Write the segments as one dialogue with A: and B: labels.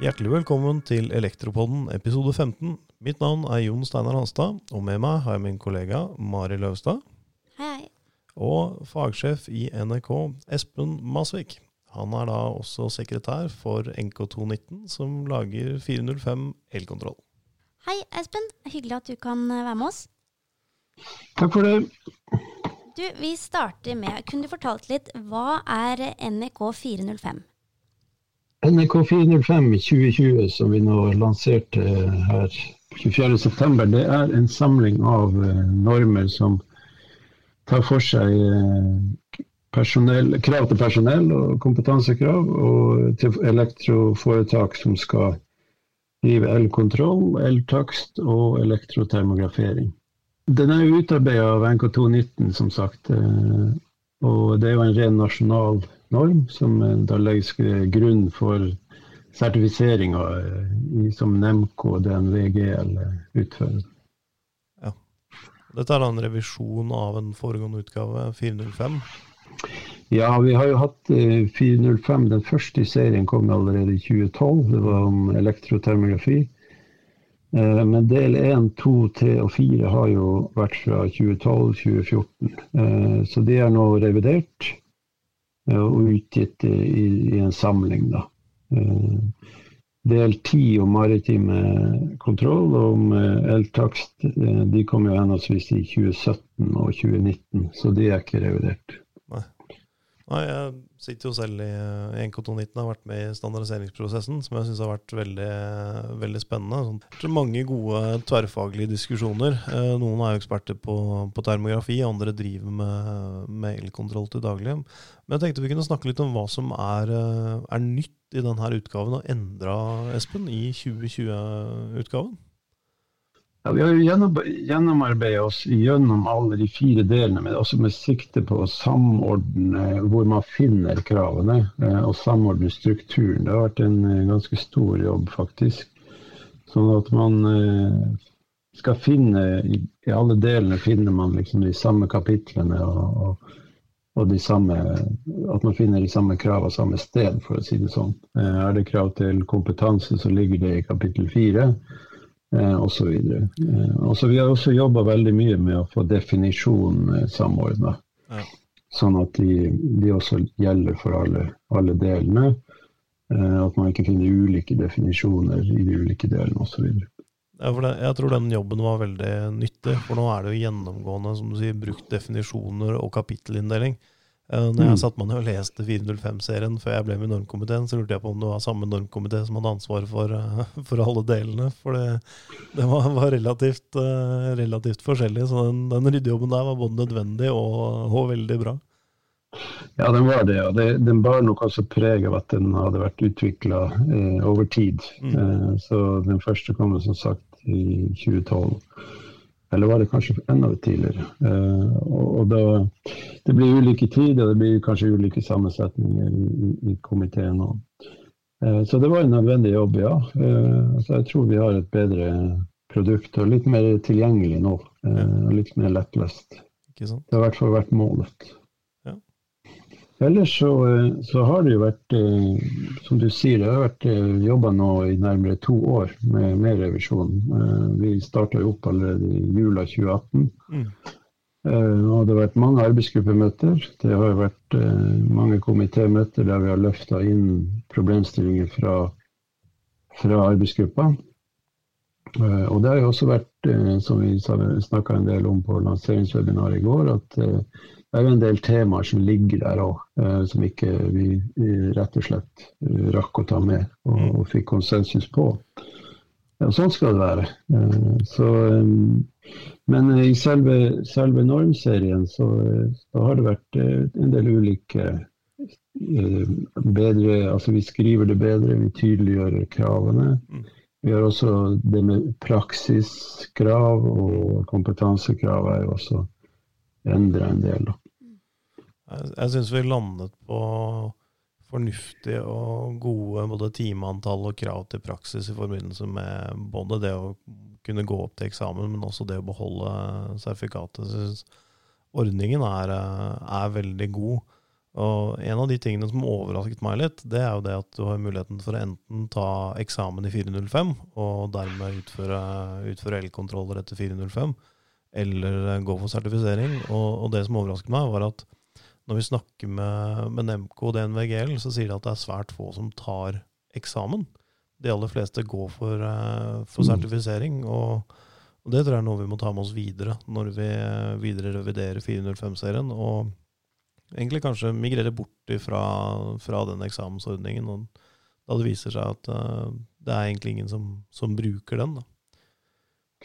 A: Hjertelig velkommen til Elektropodden episode 15. Mitt navn er Jon Steinar Hanstad, og med meg har jeg min kollega Mari Løvstad.
B: Hei.
A: Og fagsjef i NRK, Espen Masvik. Han er da også sekretær for NK219, som lager 405 elkontroll.
B: Hei, Espen. Hyggelig at du kan eh, være med oss.
C: Takk for det.
B: Du, vi starter med Kunne du fortalt litt hva er NRK 405?
C: NRK 405 2020, som vi nå lanserte her 24.9, det er en samling av eh, normer som tar for seg eh, personell, krav til personell og kompetansekrav, og til elektroforetak som skal drive elkontroll, eltakst og elektrotermografering. Den er utarbeidet av NK219, som sagt. eh, Og det er jo en ren nasjonal norm som eh, da legges grunn for sertifiseringa som Nemco og DNVGL utfører.
A: Dette er da en revisjon av en foregående utgave, 405.
C: Ja, vi har jo hatt eh, 405. Den første i serien kom allerede i 2012. Det var om elektrotermografi. Eh, Men del 1, 2, 3 og 4 har jo vært fra 2012-2014. Eh, Så de er nå revidert eh, og utgitt i, i en samling, da. Eh, Del 10 om maritime kontroll og om eh, eltakst, eh, de kom jo henholdsvis i 2017 og 2019, så de er ikke revidert.
A: Nei, jeg sitter jo selv i i NK219 og har vært med i standardiseringsprosessen, som jeg syns har vært veldig, veldig spennende. Sånn, mange gode tverrfaglige diskusjoner. Eh, Noen er jo eksperter på, på termografi, andre driver med, med elkontroll til daglig. Men jeg tenkte vi kunne snakke litt om hva som er, eh, er nytt i denne utgaven og endra, Espen, i 2020-utgaven.
C: Ja, vi har jo gjennom, gjennomarbeidet oss gjennom alle de fire delene, men også med sikte på å samordne hvor man finner kravene eh, og samordne strukturen. Det har vært en eh, ganske stor jobb, faktisk. Sånn at man eh, skal finne I, alle delene finner man liksom de samme kapitlene og, og, og de samme At man finner de samme kravene samme sted, for å si det sånn. Er det krav til kompetanse, så ligger det i kapittel fire osv. Eh, så vi har også jobba veldig mye med å få definisjonen eh, samordna.
A: Ja.
C: Sånn at de, de også gjelder for alle, alle delene. Eh, at man ikke finner ulike definisjoner i de ulike delene osv.
A: Jeg tror den jobben var veldig nyttig, for nå er det jo gjennomgående som du sier, brukt definisjoner og kapittelinndeling. Eh, Når jeg
C: satt
A: satte meg ned og leste 405-serien før jeg ble med i normkomiteen, så lurte jeg på om det var samme normkomité som hadde ansvaret for, eh, for alle delene. For det, det var, var relativt, eh, relativt forskjellig, så den, den ryddejobben der var både nødvendig og, og veldig bra.
C: Ja, den var det. Og det, den bar nok også preg av at den hadde vært utvikla over tid.
A: Mm.
C: Eh, så den første kom som sagt i 2012. Eller var det kanskje enda tidligere? Eh, og, og da, det blir ulike tider, det blir kanskje ulike sammensetninger i, i, i komiteen. Eh, så det var en nødvendig jobb, ja. Eh, så jeg tror vi har et bedre produkt og litt mer tilgjengelig nå. Eh, og litt mer lettlest. Det har i hvert fall vært målet. Ellers så, eh, så har det jo vært, eh, som du sier, det har vært jobba nå i nærmere to år med, med revisjon. Eh, Vi starta jo opp allerede i jula 2018.
A: Mm.
C: Eh, Og det har vært mange arbeidsgruppemøter. Det har vært eh, mange komitémøter der vi har løfta inn problemstillinger fra, fra arbeidsgruppa. Eh, Og det har jo også vært, eh, som vi snakka en del om på lanseringswebinaret i går, at eh, det er jo en del temaer som ligger der òg, som ikke vi rett og slett eh, rakk å ta med og, og fikk konsensus på. Og sånn skal det være. Eh, Så, eh, men i selve, selve normserien så, eh, så har det vært eh, en del ulike eh, bedre, altså Vi skriver det bedre, vi tydeliggjør kravene.
A: Mm.
C: Vi har også det med praksiskrav og kompetansekrav er jo også endra en del. Da.
A: Jeg, jeg syns vi landet på fornuftige og gode både timeantall og krav til praksis i forbindelse med både det å kunne gå opp til eksamen, men også det å beholde sertifikatet. Jeg synes ordningen er, er veldig god. Og en av de tingene som overrasket meg litt, det er jo det at du har muligheten for å enten ta eksamen i 405, og dermed utføre, utføre elkontroller etter 405, eller gå for sertifisering. Og, og, det som overrasket meg, var at når vi snakker med, med Nemco og DNVGL, så sier de at det er svært få som tar eksamen. De aller fleste går for, eh, for mm. sertifisering. og og Det tror jeg er noe vi må ta med oss videre når vi videre reviderer 405-serien. Og egentlig kanskje migrere bort fra, fra den eksamensordningen. Og da det viser seg at uh, det er egentlig ingen som, som bruker den. da.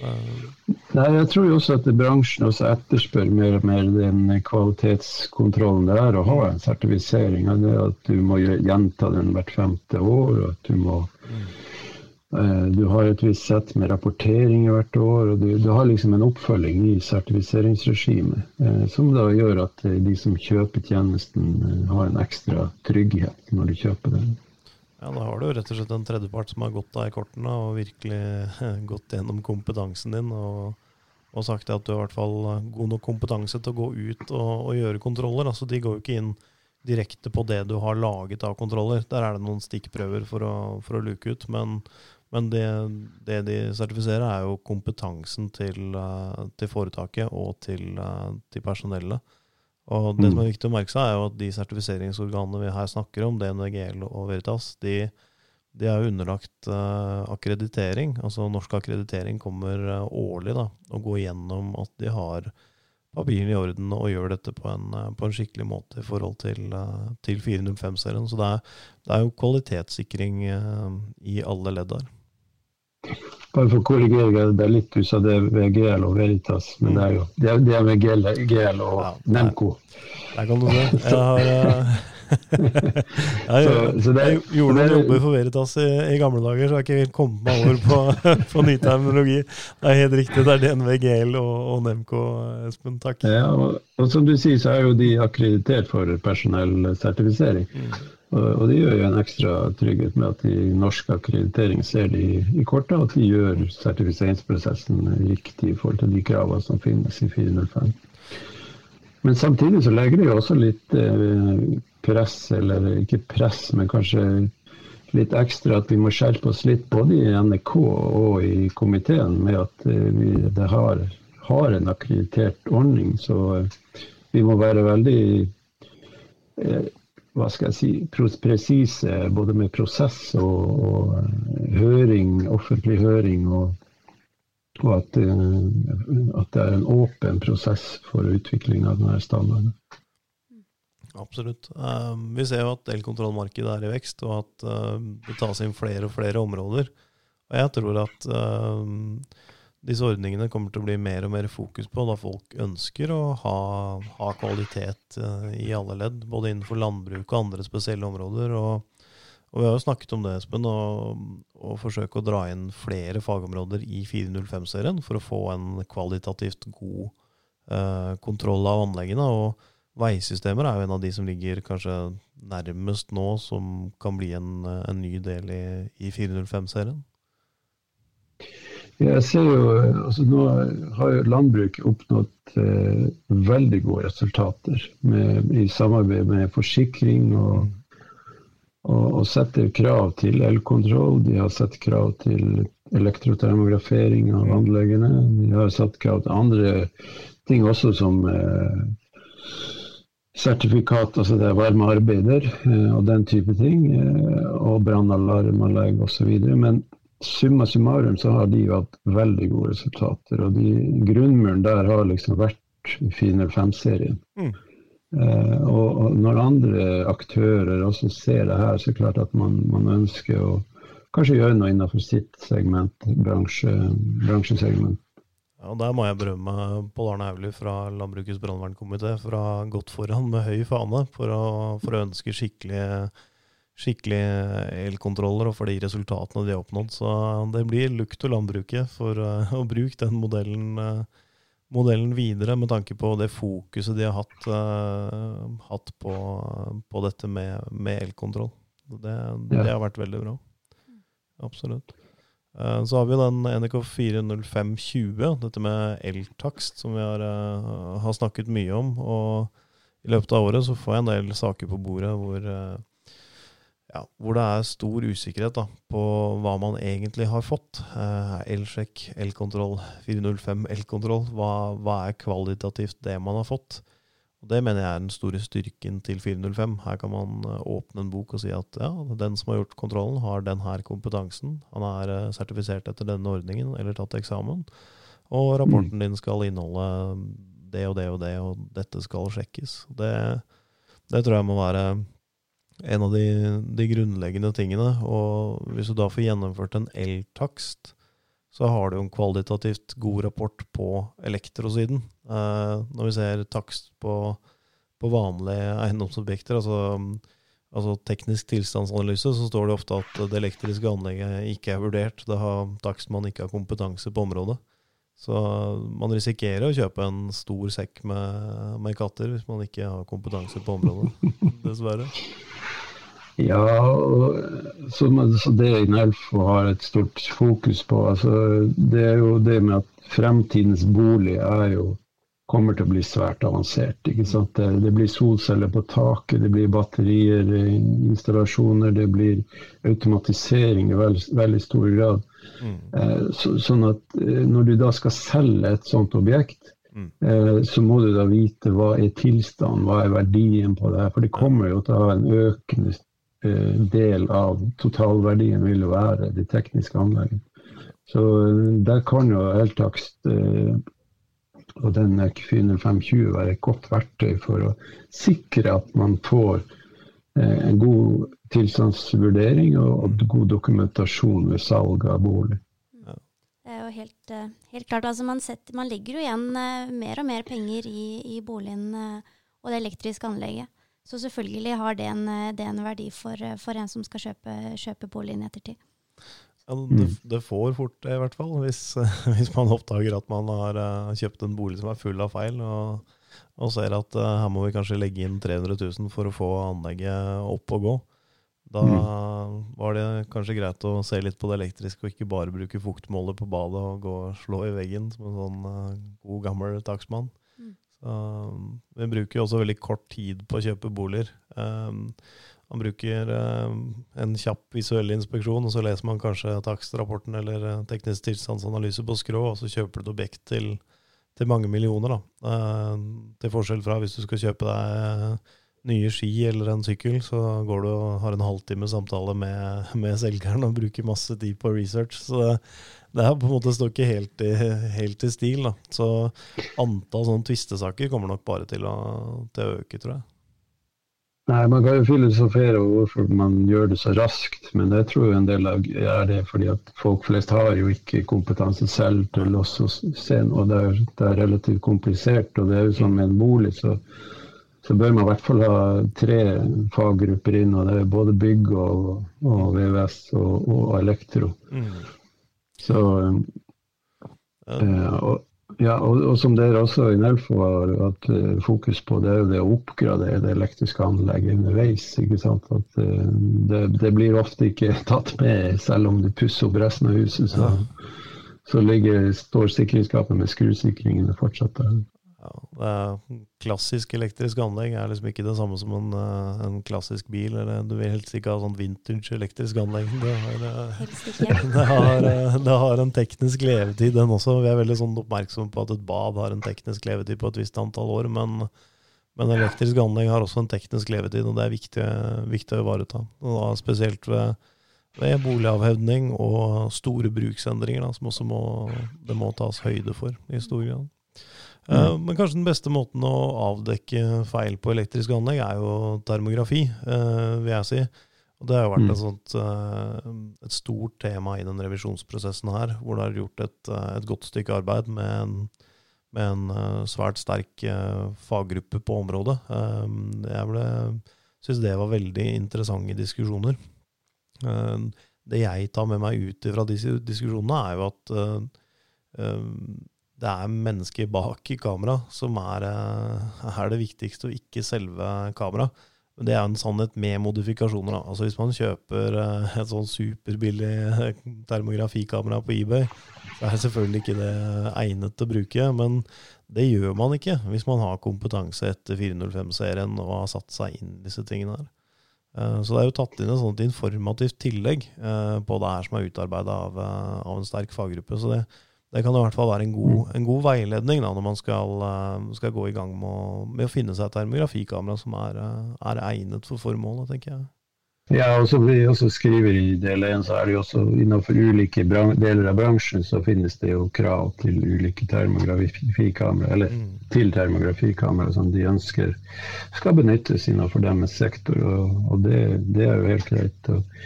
C: Nei, Jeg tror jo også at bransjen også etterspør mer og mer den kvalitetskontrollen det er å ha en sertifisering. Det at du må gjenta den hvert femte år, og at du må Eh, du har et visst sett med rapporteringer hvert år, og du, du, har liksom en oppfølging i sertifiseringsregimet. Eh, som da gjør at eh, de som kjøper tjenesten, har en ekstra trygghet når de kjøper den.
A: Ja, Da har du rett og slett en tredjepart som har gått deg i kortene og virkelig gått gjennom kompetansen din. og, og sagt at du har i hvert fall god nok kompetanse til å gå ut og, og gjøre kontroller. Altså, de går jo ikke inn direkte på det du har laget av kontroller. Der er det noen stikkprøver for å, for å luke ut. Men men det, det, de sertifiserer, er jo kompetansen til, eh, til foretaket og til, eh, til, personellet. Og det som er mm. viktig å merke seg, er jo at de sertifiseringsorganene vi her snakker om, DNVGL og Veritas, de, de er jo underlagt uh, akkreditering. Altså norsk akkreditering kommer uh, årlig da, og går gjennom at de har papirene i orden og gjør dette på en, på en skikkelig måte i forhold til, uh, til 405-serien. Så det er, det er, jo kvalitetssikring i alle ledd der.
C: Bare for å korrigere det er litt, du sa det ved VGL og Veritas, men det er jo det er, det er VGL, GL og ja, Nemco.
A: Der kan du se. Jeg har uh, jeg, så, så det, jeg gjorde noen jobber for Veritas i, i, gamle dager, så jeg har ikke helt kommet meg over på, på ny terminologi. Det er helt riktig, det er DNVGL og, og Nemco, Espen. Takk.
C: Ja, og, og, som du sier, så er jo de akkreditert for personellsertifisering. Mm. Og det gjør jo en ekstra trygghet med at i norsk akkreditering ser de i kortet, at de gjør sertifiseringsprosessen riktig i forhold til de kravene som finnes i 405. Men samtidig så legger det jo også litt eh, press, eller ikke press, men kanskje litt ekstra at vi må skjerpe oss litt både i NRK og i komiteen med at eh, vi det har, har en akkreditert ordning. Så eh, vi må være veldig hva skal jeg si, presise både med prosess og, og eh, høring, offentlig høring, og, og at, eh, at, det er en åpen prosess for utvikling av denne standarden.
A: Absolutt. Vi ser jo at elkontrollmarkedet er i vekst, og at det tas inn flere og flere områder. Og jeg tror at disse ordningene kommer til å bli mer og mer fokus på da folk ønsker å ha, ha kvalitet uh, i alle ledd, både innenfor landbruk og andre spesielle områder. Og, og vi har jo snakket om det, Espen, å forsøke å dra inn flere fagområder i 405-serien for å få en kvalitativt god eh, kontroll av anleggene. og Veisystemer er jo en av de som ligger kanskje nærmest nå, som kan bli en, en ny del i, i 405-serien.
C: Jeg ser jo, altså Nå har jo landbruket oppnådd eh, veldig gode resultater med, i samarbeid med forsikring. og, og, og setter krav til elkontroll. De har sett krav til elektrotermografering av anleggene. De har satt krav til andre ting også, som eh, sertifikat, altså det er varme arbeider eh, og den type ting. Eh, og brannalarmanlegg osv. Men summa summarum så har de hatt veldig gode resultater. Og de, grunnmuren der har liksom vært 405-serien. Mm. Eh, og, og, når andre aktører også ser det her, så er det klart at man, man ønsker å kanskje gjøre noe innenfor sitt segment, bransje, bransjesegment.
A: Ja, Der må jeg berømme Pål Arne Hauglie fra Landbrukets brannvernkomité for å ha gått foran med høy fane for å, for å ønske skikkelige skikkelig elkontroller og for de resultatene de har oppnådd. Så det blir lukt til landbruket for uh, å bruke den modellen, uh, modellen, videre, med tanke på det fokuset de har hatt, hatt på, på, dette med, med elkontroll. Det, det, har vært veldig bra. Absolutt. Så har vi den NRK 40520, dette med eltakst, som vi har, har snakket mye om. og i løpet av året så får jeg en del saker på bordet hvor, eh, ja, hvor det er stor usikkerhet da, på hva man egentlig har fått. Eh, Elsjekk, elkontroll, 405 elkontroll. Hva, hva er kvalitativt det man har fått? Og Det mener jeg er den store styrken til 405. Her kan man eh, åpne en bok og si at ja, den som har gjort kontrollen, har den her kompetansen. Han er sertifisert etter denne ordningen eller tatt eksamen. Og rapporten din skal inneholde det og det og det, og dette skal sjekkes. Det, det tror jeg må være en av de, de, grunnleggende tingene. Og hvis du da får gjennomført en eltakst, så har du en kvalitativt god rapport på elektrosiden. Eh, når vi ser takst på, på vanlige eiendomsobjekter, altså, altså, teknisk tilstandsanalyse, så står det ofte at det elektriske anlegget ikke er vurdert. Det har takst man ikke har kompetanse på området. Så man risikerer å kjøpe en stor sekk med, med katter hvis man ikke har kompetanse på området, dessverre.
C: Ja, så, så det Inelfo har et stort fokus på, altså, det er jo det med at fremtidens bolig er jo kommer til å bli svært avansert. ikke sant? Det, det blir solceller på taket, det blir batterier, installasjoner, det blir automatisering i veld, veldig stor grad. Mm. Eh, så, sånn at eh, når du da skal selge et sånt objekt, mm. eh, så må du da vite hva er tilstanden, hva er verdien på det her. For det kommer jo til å ha en økende del av totalverdien vil jo være det tekniske anlegget. Så eh, der kan jo eltakst eh, og den Q520 være et godt verktøy for å sikre at man får eh, en god tilstandsvurdering og god dokumentasjon ved salg av bolig.
B: Det er jo helt, eh, helt klart. Altså man, setter, man, legger jo igjen eh, mer og mer penger i, i boligen og det elektriske anlegget. Så selvfølgelig har det en, det en verdi for, for, en som skal kjøpe, kjøpe boligen i ettertid.
A: Ja, det, det, får fort det, i hvert fall. Hvis, hvis, man oppdager at man har uh, kjøpt en bolig som er full av feil, og, og ser at uh, her må vi kanskje legge inn 300 000 for å få anlegget opp og gå. Da mm. var det kanskje greit å se litt på det elektriske, og ikke bare bruke fuktmåler på badet og gå og slå i veggen som en sånn uh, god, gammel takstmann. Så, vi bruker jo også veldig kort tid på å kjøpe boliger. Um, man bruker eh, en kjapp visuell inspeksjon, og så leser man kanskje takstrapporten eller eh, teknisk tilstandsanalyse på skrå, og så kjøper du et objekt til, til mange millioner. Da. Eh, til forskjell fra hvis du skal kjøpe deg nye ski eller en sykkel, så går du og har en halvtime samtale med, med selgeren og bruker masse tid på research. Så det, her på en måte står ikke helt i, helt i stil. Da. Så antall sånne tvistesaker kommer nok bare til å, til å øke, tror jeg.
C: Nei, Man kan jo filosofere over hvorfor man gjør det så raskt, men jeg tror en del av er det fordi at folk flest har jo ikke kompetanse selv til å se noe. det er, det er relativt komplisert. og det er jo som med en bolig, så, så, bør man i hvert fall ha tre faggrupper inn. og Det er både bygg og, og VVS og, og elektro. Mm. Så, ja. og, ja, og, og, som dere også i Nelfo har hatt uh, fokus på, det er jo det å oppgradere det elektriske anlegget underveis. ikke sant? At uh, det, det, blir ofte ikke tatt med, selv om du pusser opp resten av huset. Så, så ligger, står sikringsskapet med skrusikringene fortsatt der.
A: Ja, klassisk elektrisk anlegg er liksom ikke det samme som en, eh, en klassisk bil. Eller, du vil helst ikke ha sånn vintage elektrisk anlegg. Det har, eh, det, har, eh, det har, en teknisk levetid, den også. Vi er veldig sånn oppmerksomme på at et bad har en teknisk levetid på et visst antall år. Men, men elektrisk anlegg har også en teknisk levetid, og det er viktig, viktig å ivareta. spesielt ved, ved boligavhevning og store bruksendringer, da, som også må, det må tas høyde for i stor grad. Uh, men kanskje den beste måten å avdekke feil på elektriske anlegg er jo termografi, uh, vil jeg si. Og det har jo vært mm. et, sånt, uh, et stort tema i den revisjonsprosessen her, hvor det er gjort et, et godt stykke arbeid med en, med en svært sterk faggruppe på området. jeg syns det var veldig interessante diskusjoner. det jeg tar med meg ut fra disse diskusjonene, er jo at det er mennesker bak i kamera som er, eh, er, det viktigste, og ikke selve kamera. Men det er en sannhet med modifikasjoner. Da. Altså Hvis man kjøper eh, et sånn superbillig termografikamera på eBay, så er selvfølgelig ikke det egnet til å bruke. Men det gjør man ikke hvis man har kompetanse etter 405-serien og har satt seg inn i disse tingene her. Eh, så det er jo tatt inn et sånt informativt tillegg eh, på det her som er utarbeida av, av, en sterk faggruppe. Så det, det kan i hvert fall være en god, mm. en god veiledning da, når man skal, eh, skal, gå i gang med å, med å finne seg et termografikamera som er, eh, er, egnet for formålet, tenker jeg.
C: Ja, og som vi også skriver i del 1, så er det jo også innenfor ulike deler av bransjen så finnes det jo krav til ulike termografikamera, eller mm. til termografikamera som de ønsker skal benyttes innenfor deres sektor, og, og det, det, er jo helt greit. Og,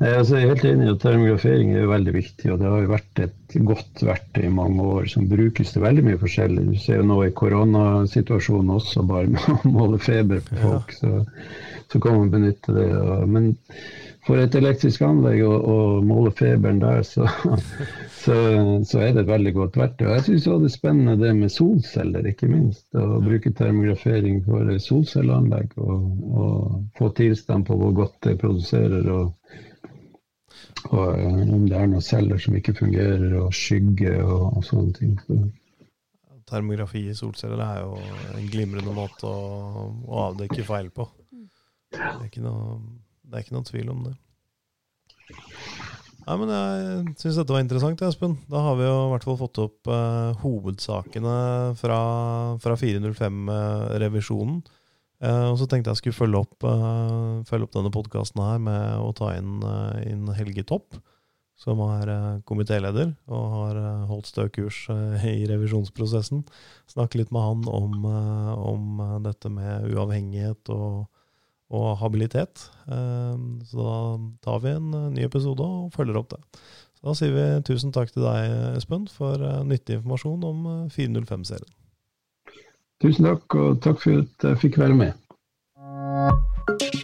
C: nei, altså, jeg er helt enig i at termografering er jo veldig viktig, og det har jo vært et godt verktøy i mange år som brukes til veldig mye forskjellig. Du ser jo nå i koronasituasjonen også, bare med å måle feber på folk. så så kan man benytte det. Men for et elektrisk anlegg å, og måle feberen der, så, så, så, er det et veldig godt verktøy. Jeg syns det er spennende det med solceller, ikke minst. Å bruke termografering for solcelleanlegg og, og få tilstand på hvor godt det produserer. og, og eh, om det er noen celler som ikke fungerer, og skygge og, og sånne ting. Så.
A: Termografi i solceller er jo en glimrende måte å, å avdekke feil på. Det er ikke noe, det er ikke noen tvil om det. Nei, men Jeg syns dette var interessant, Espen. Da har vi jo i hvert fall fått opp eh, hovedsakene fra, fra 405-revisjonen. Uh, eh, og så tenkte jeg skulle følge opp, eh, følge opp denne podkasten her med å ta inn, inn Helge Topp, som er komitéleder og har holdt stø kurs i revisjonsprosessen. Snakke litt med han om, om dette med uavhengighet og og habilitet. Ehm, så da tar vi en eh, ny episode og følger opp det. Så da sier vi tusen takk til deg, Espen, for eh, nyttig informasjon om eh, 405-serien.
C: Tusen takk, og takk for at jeg fikk være med.